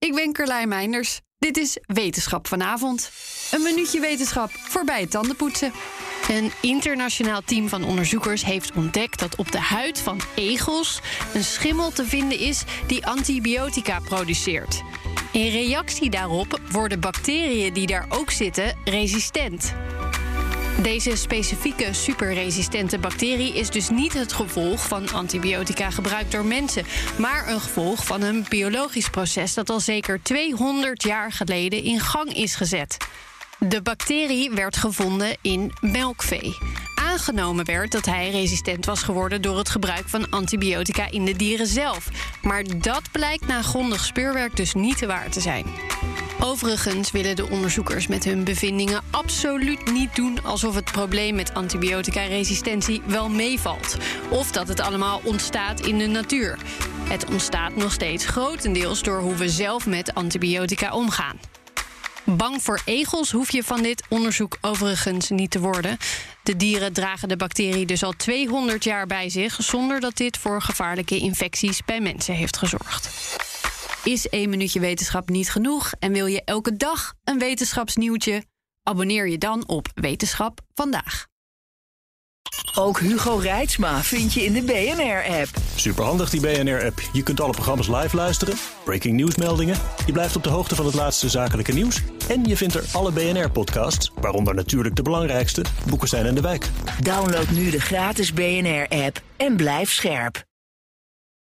Ik ben Carlijn Meinders. Dit is Wetenschap vanavond. Een minuutje wetenschap voorbij het tandenpoetsen. Een internationaal team van onderzoekers heeft ontdekt dat op de huid van egels een schimmel te vinden is die antibiotica produceert. In reactie daarop worden bacteriën die daar ook zitten resistent. Deze specifieke superresistente bacterie is dus niet het gevolg van antibiotica gebruikt door mensen, maar een gevolg van een biologisch proces dat al zeker 200 jaar geleden in gang is gezet. De bacterie werd gevonden in melkvee. Aangenomen werd dat hij resistent was geworden door het gebruik van antibiotica in de dieren zelf. Maar dat blijkt na grondig speurwerk dus niet waar te zijn. Overigens willen de onderzoekers met hun bevindingen absoluut niet doen alsof het probleem met antibiotica-resistentie wel meevalt. Of dat het allemaal ontstaat in de natuur. Het ontstaat nog steeds grotendeels door hoe we zelf met antibiotica omgaan. Bang voor egels hoef je van dit onderzoek overigens niet te worden. De dieren dragen de bacterie dus al 200 jaar bij zich, zonder dat dit voor gevaarlijke infecties bij mensen heeft gezorgd. Is één minuutje wetenschap niet genoeg en wil je elke dag een wetenschapsnieuwtje? Abonneer je dan op Wetenschap vandaag. Ook Hugo Reitsma vind je in de BNR-app. Superhandig die BNR-app. Je kunt alle programma's live luisteren, breaking nieuwsmeldingen. Je blijft op de hoogte van het laatste zakelijke nieuws. En je vindt er alle BNR-podcasts, waaronder natuurlijk de belangrijkste, Boeken zijn in de wijk. Download nu de gratis BNR-app en blijf scherp.